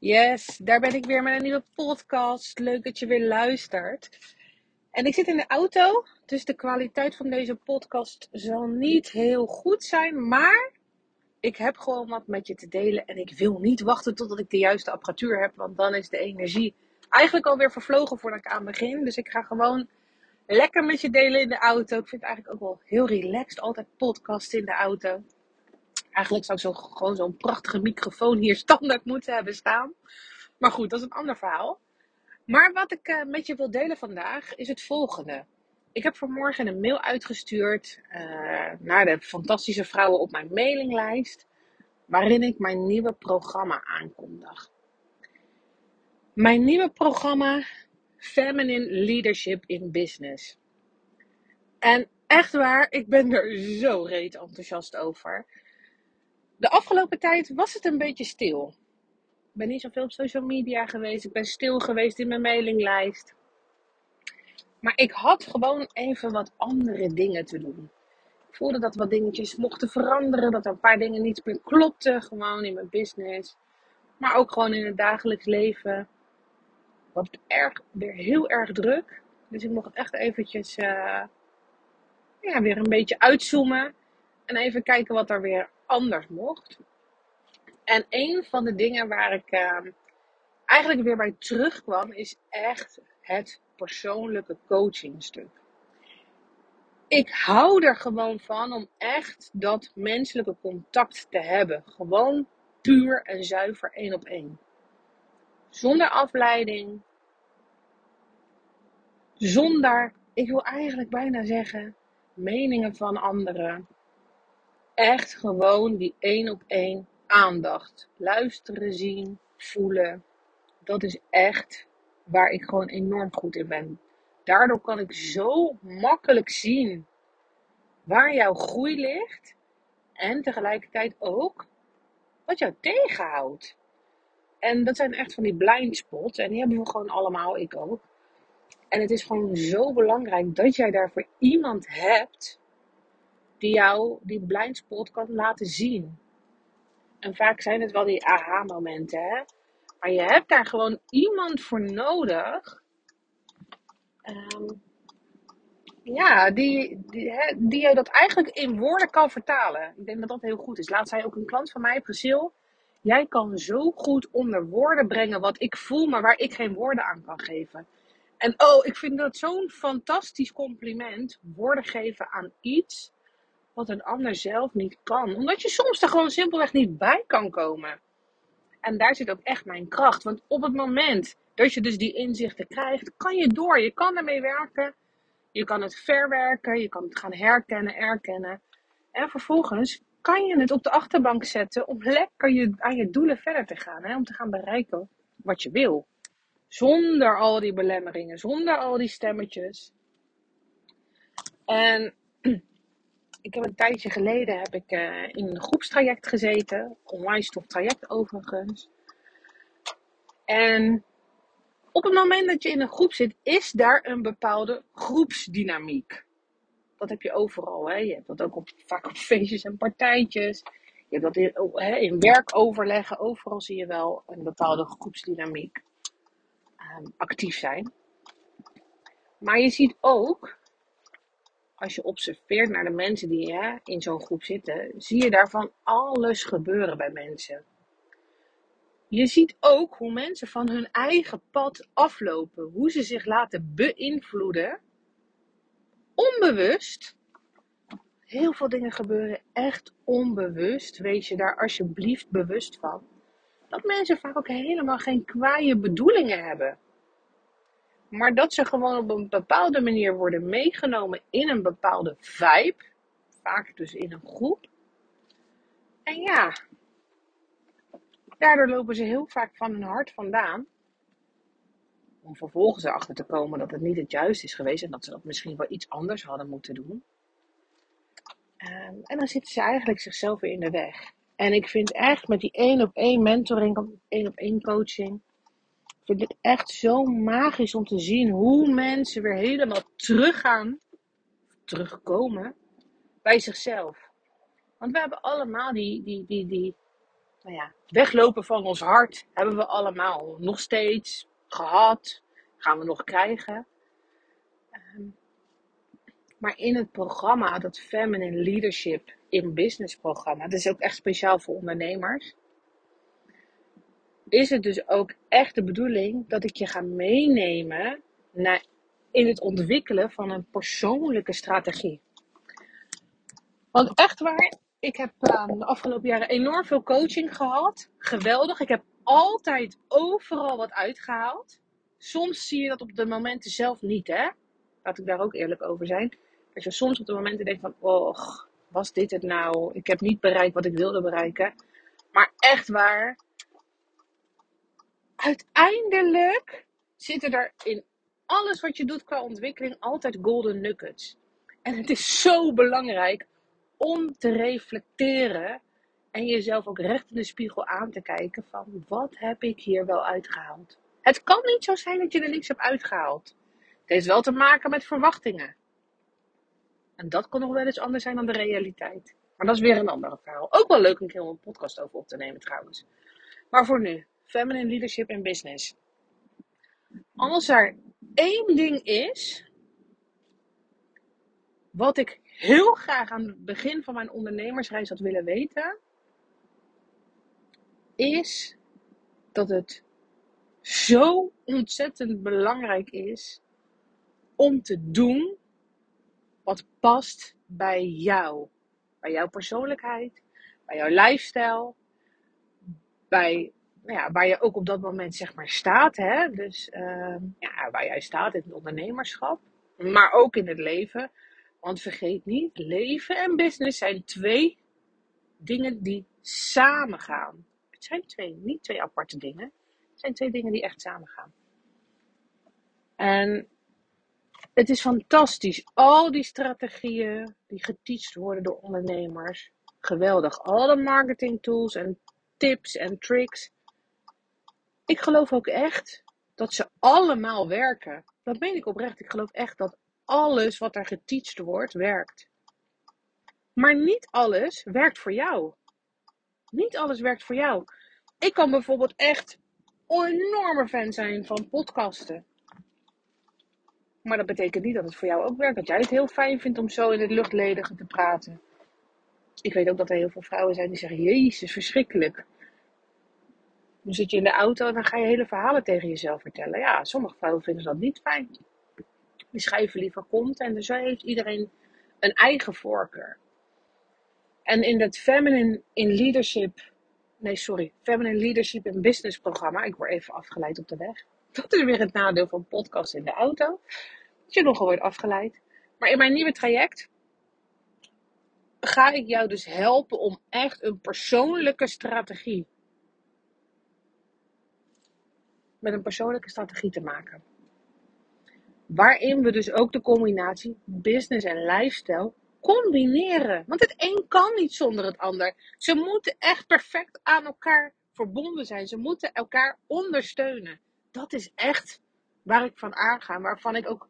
Yes, daar ben ik weer met een nieuwe podcast. Leuk dat je weer luistert. En ik zit in de auto, dus de kwaliteit van deze podcast zal niet heel goed zijn. Maar ik heb gewoon wat met je te delen. En ik wil niet wachten totdat ik de juiste apparatuur heb, want dan is de energie eigenlijk alweer vervlogen voordat ik aan begin. Dus ik ga gewoon lekker met je delen in de auto. Ik vind het eigenlijk ook wel heel relaxed, altijd podcast in de auto. Eigenlijk zou ik zo, gewoon zo'n prachtige microfoon hier standaard moeten hebben staan. Maar goed, dat is een ander verhaal. Maar wat ik uh, met je wil delen vandaag is het volgende. Ik heb vanmorgen een mail uitgestuurd uh, naar de fantastische vrouwen op mijn mailinglijst. Waarin ik mijn nieuwe programma aankondig. Mijn nieuwe programma Feminine Leadership in Business. En echt waar, ik ben er zo reet enthousiast over. De afgelopen tijd was het een beetje stil. Ik ben niet zoveel op social media geweest. Ik ben stil geweest in mijn mailinglijst. Maar ik had gewoon even wat andere dingen te doen. Ik voelde dat wat dingetjes mochten veranderen. Dat er een paar dingen niet meer klopten. Gewoon in mijn business. Maar ook gewoon in het dagelijks leven. Was erg, weer heel erg druk. Dus ik mocht echt eventjes uh, ja, weer een beetje uitzoomen. En even kijken wat er weer anders mocht. En een van de dingen waar ik uh, eigenlijk weer bij terugkwam, is echt het persoonlijke coachingstuk. Ik hou er gewoon van om echt dat menselijke contact te hebben. Gewoon puur en zuiver één op één. Zonder afleiding. Zonder, ik wil eigenlijk bijna zeggen, meningen van anderen. Echt gewoon die één op één aandacht. Luisteren, zien, voelen. Dat is echt waar ik gewoon enorm goed in ben. Daardoor kan ik zo makkelijk zien waar jouw groei ligt. En tegelijkertijd ook wat jou tegenhoudt. En dat zijn echt van die blind spots. En die hebben we gewoon allemaal, ik ook. En het is gewoon zo belangrijk dat jij daarvoor iemand hebt die jou die blind spot kan laten zien. En vaak zijn het wel die aha-momenten, hè. Maar je hebt daar gewoon iemand voor nodig. Um, ja, die, die, die je dat eigenlijk in woorden kan vertalen. Ik denk dat dat heel goed is. Laat zei ook een klant van mij, Priscil. Jij kan zo goed onder woorden brengen wat ik voel, maar waar ik geen woorden aan kan geven. En oh, ik vind dat zo'n fantastisch compliment. Woorden geven aan iets wat een ander zelf niet kan. Omdat je soms er gewoon simpelweg niet bij kan komen. En daar zit ook echt mijn kracht. Want op het moment dat je dus die inzichten krijgt, kan je door. Je kan ermee werken. Je kan het verwerken. Je kan het gaan herkennen, erkennen. En vervolgens kan je het op de achterbank zetten om lekker je, aan je doelen verder te gaan. Hè? Om te gaan bereiken wat je wil. Zonder al die belemmeringen, zonder al die stemmetjes. En ik heb een tijdje geleden heb ik uh, in een groepstraject gezeten. Online stof traject overigens. En op het moment dat je in een groep zit, is daar een bepaalde groepsdynamiek. Dat heb je overal. Hè? Je hebt dat ook op, vaak op feestjes en partijtjes. Je hebt dat in, hè, in werkoverleggen. Overal zie je wel een bepaalde groepsdynamiek um, actief zijn. Maar je ziet ook als je observeert naar de mensen die hè, in zo'n groep zitten, zie je daarvan alles gebeuren bij mensen. Je ziet ook hoe mensen van hun eigen pad aflopen, hoe ze zich laten beïnvloeden, onbewust. Heel veel dingen gebeuren echt onbewust. Wees je daar alsjeblieft bewust van. Dat mensen vaak ook helemaal geen kwaaie bedoelingen hebben. Maar dat ze gewoon op een bepaalde manier worden meegenomen in een bepaalde vibe. Vaak dus in een groep. En ja, daardoor lopen ze heel vaak van hun hart vandaan. Om vervolgens erachter te komen dat het niet het juiste is geweest. En dat ze dat misschien wel iets anders hadden moeten doen. Um, en dan zitten ze eigenlijk zichzelf weer in de weg. En ik vind echt met die één op één mentoring, één op één coaching vind het echt zo magisch om te zien hoe mensen weer helemaal teruggaan, terugkomen bij zichzelf. Want we hebben allemaal die, die, die, die, nou ja, weglopen van ons hart hebben we allemaal nog steeds gehad, gaan we nog krijgen. Ehm, maar in het programma, dat Feminine Leadership in Business programma, dat is ook echt speciaal voor ondernemers. Is het dus ook echt de bedoeling dat ik je ga meenemen naar, in het ontwikkelen van een persoonlijke strategie? Want echt waar, ik heb uh, de afgelopen jaren enorm veel coaching gehad. Geweldig. Ik heb altijd overal wat uitgehaald. Soms zie je dat op de momenten zelf niet, hè? Laat ik daar ook eerlijk over zijn. Als je soms op de momenten denkt van, oh, was dit het nou? Ik heb niet bereikt wat ik wilde bereiken. Maar echt waar, uiteindelijk zitten er in alles wat je doet qua ontwikkeling altijd golden nuggets. En het is zo belangrijk om te reflecteren en jezelf ook recht in de spiegel aan te kijken van wat heb ik hier wel uitgehaald. Het kan niet zo zijn dat je er niks hebt uitgehaald. Het heeft wel te maken met verwachtingen. En dat kan nog wel eens anders zijn dan de realiteit. Maar dat is weer een ander verhaal. Ook wel leuk om een keer een podcast over op te nemen trouwens. Maar voor nu, Feminine Leadership in Business. Als er één ding is wat ik heel graag aan het begin van mijn ondernemersreis had willen weten, is dat het zo ontzettend belangrijk is om te doen wat past bij jou. Bij jouw persoonlijkheid, bij jouw lifestyle, bij ja, waar je ook op dat moment zeg maar staat. Hè? Dus uh, ja, waar jij staat in het ondernemerschap, maar ook in het leven. Want vergeet niet, leven en business zijn twee dingen die samen gaan. Het zijn twee, niet twee aparte dingen. Het zijn twee dingen die echt samen gaan. En het is fantastisch. Al die strategieën die geteacht worden door ondernemers. Geweldig. Alle marketing tools en tips en tricks. Ik geloof ook echt dat ze allemaal werken. Dat meen ik oprecht. Ik geloof echt dat alles wat er geteacht wordt, werkt. Maar niet alles werkt voor jou. Niet alles werkt voor jou. Ik kan bijvoorbeeld echt een enorme fan zijn van podcasten. Maar dat betekent niet dat het voor jou ook werkt. Dat jij het heel fijn vindt om zo in het luchtledige te praten. Ik weet ook dat er heel veel vrouwen zijn die zeggen: Jezus, verschrikkelijk. Dan zit je in de auto en dan ga je hele verhalen tegen jezelf vertellen. Ja, sommige vrouwen vinden dat niet fijn. Die schrijven liever content. En zo heeft iedereen een eigen voorkeur. En in dat Feminine in Leadership, nee sorry, Feminine Leadership in Business programma, ik word even afgeleid op de weg. Dat is weer het nadeel van podcast in de auto. Dat je nogal wordt afgeleid. Maar in mijn nieuwe traject ga ik jou dus helpen om echt een persoonlijke strategie. Met een persoonlijke strategie te maken. Waarin we dus ook de combinatie business en lifestyle combineren. Want het een kan niet zonder het ander. Ze moeten echt perfect aan elkaar verbonden zijn. Ze moeten elkaar ondersteunen. Dat is echt waar ik van aanga. Waarvan ik ook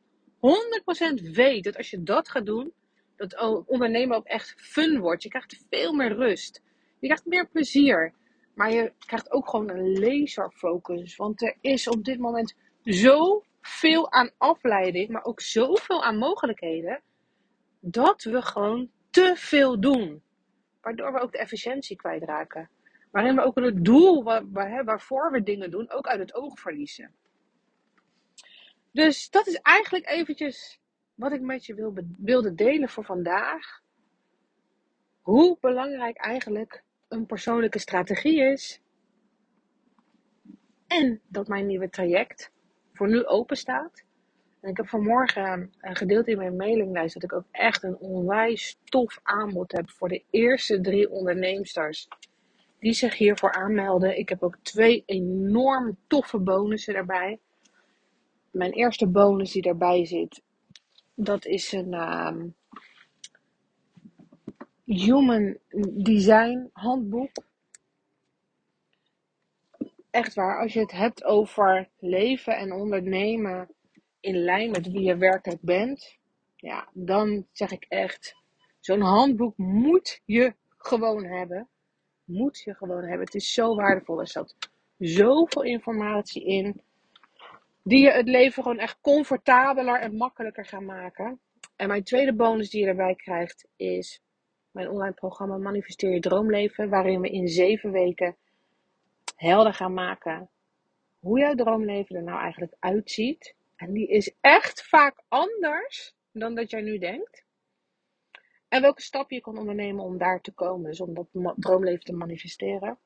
100% weet dat als je dat gaat doen, dat ondernemen ook echt fun wordt. Je krijgt veel meer rust. Je krijgt meer plezier. Maar je krijgt ook gewoon een laserfocus. Want er is op dit moment zoveel aan afleiding, maar ook zoveel aan mogelijkheden. Dat we gewoon te veel doen. Waardoor we ook de efficiëntie kwijtraken. Waarin we ook het doel waar, waar, waarvoor we dingen doen ook uit het oog verliezen. Dus dat is eigenlijk eventjes wat ik met je wil, wilde delen voor vandaag. Hoe belangrijk eigenlijk een persoonlijke strategie is. En dat mijn nieuwe traject voor nu open staat. En ik heb vanmorgen gedeeld in mijn mailinglijst dat ik ook echt een onwijs tof aanbod heb voor de eerste drie onderneemsters die zich hiervoor aanmelden. Ik heb ook twee enorm toffe bonussen daarbij. Mijn eerste bonus die daarbij zit, dat is een um, Human Design handboek. Echt waar, als je het hebt over leven en ondernemen in lijn met wie je werkelijk bent, ja, dan zeg ik echt, zo'n handboek moet je gewoon hebben. moet je gewoon hebben. Het is zo waardevol. Er staat zoveel informatie in. Die je het leven gewoon echt comfortabeler en makkelijker gaan maken. En mijn tweede bonus die je erbij krijgt is mijn online programma Manifesteer je Droomleven. Waarin we in zeven weken helder gaan maken hoe jouw droomleven er nou eigenlijk uitziet. En die is echt vaak anders dan dat jij nu denkt. En welke stappen je kan ondernemen om daar te komen, dus om dat droomleven te manifesteren.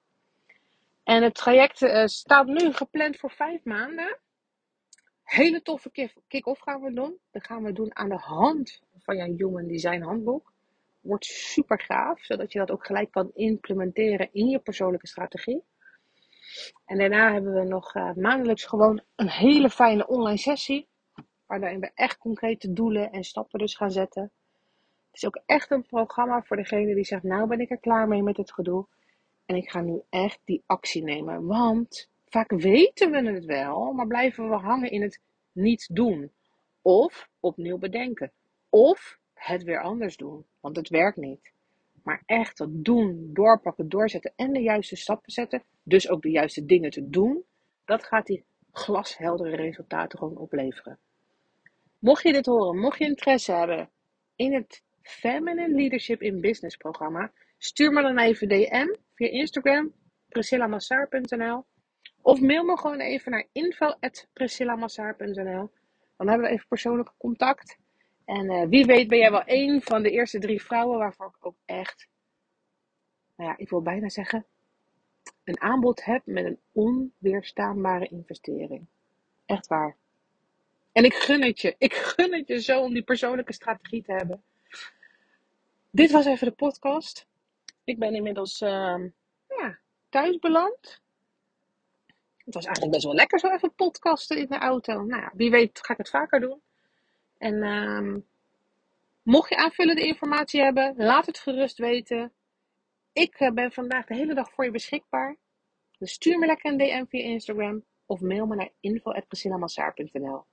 En het traject uh, staat nu gepland voor vijf maanden. Hele toffe kick-off gaan we doen. Dat gaan we doen aan de hand van jouw Human Design handboek. Wordt super gaaf, zodat je dat ook gelijk kan implementeren in je persoonlijke strategie. En daarna hebben we nog uh, maandelijks gewoon een hele fijne online sessie. Waarin we echt concrete doelen en stappen dus gaan zetten. Het is ook echt een programma voor degene die zegt, nou ben ik er klaar mee met het gedoe. En ik ga nu echt die actie nemen. Want vaak weten we het wel, maar blijven we hangen in het niet doen. Of opnieuw bedenken. Of het weer anders doen, want het werkt niet. Maar echt dat doen, doorpakken, doorzetten en de juiste stappen zetten. Dus ook de juiste dingen te doen. Dat gaat die glasheldere resultaten gewoon opleveren. Mocht je dit horen, mocht je interesse hebben in het Feminine Leadership in Business programma, stuur me dan even DM via Instagram, priscillamassaar.nl. Of mail me gewoon even naar info.priscillamassaar.nl. Dan hebben we even persoonlijk contact. En uh, wie weet ben jij wel een van de eerste drie vrouwen waarvoor ik ook echt, nou ja, ik wil bijna zeggen, een aanbod heb met een onweerstaanbare investering. Echt waar. En ik gun het je. Ik gun het je zo om die persoonlijke strategie te hebben. Dit was even de podcast. Ik ben inmiddels uh, ja, thuis beland. Het was eigenlijk best wel lekker zo even podcasten in de auto. Nou ja, wie weet ga ik het vaker doen. En uh, mocht je aanvullende informatie hebben, laat het gerust weten. Ik uh, ben vandaag de hele dag voor je beschikbaar. Dus stuur me lekker een DM via Instagram of mail me naar info.priscillamassaar.nl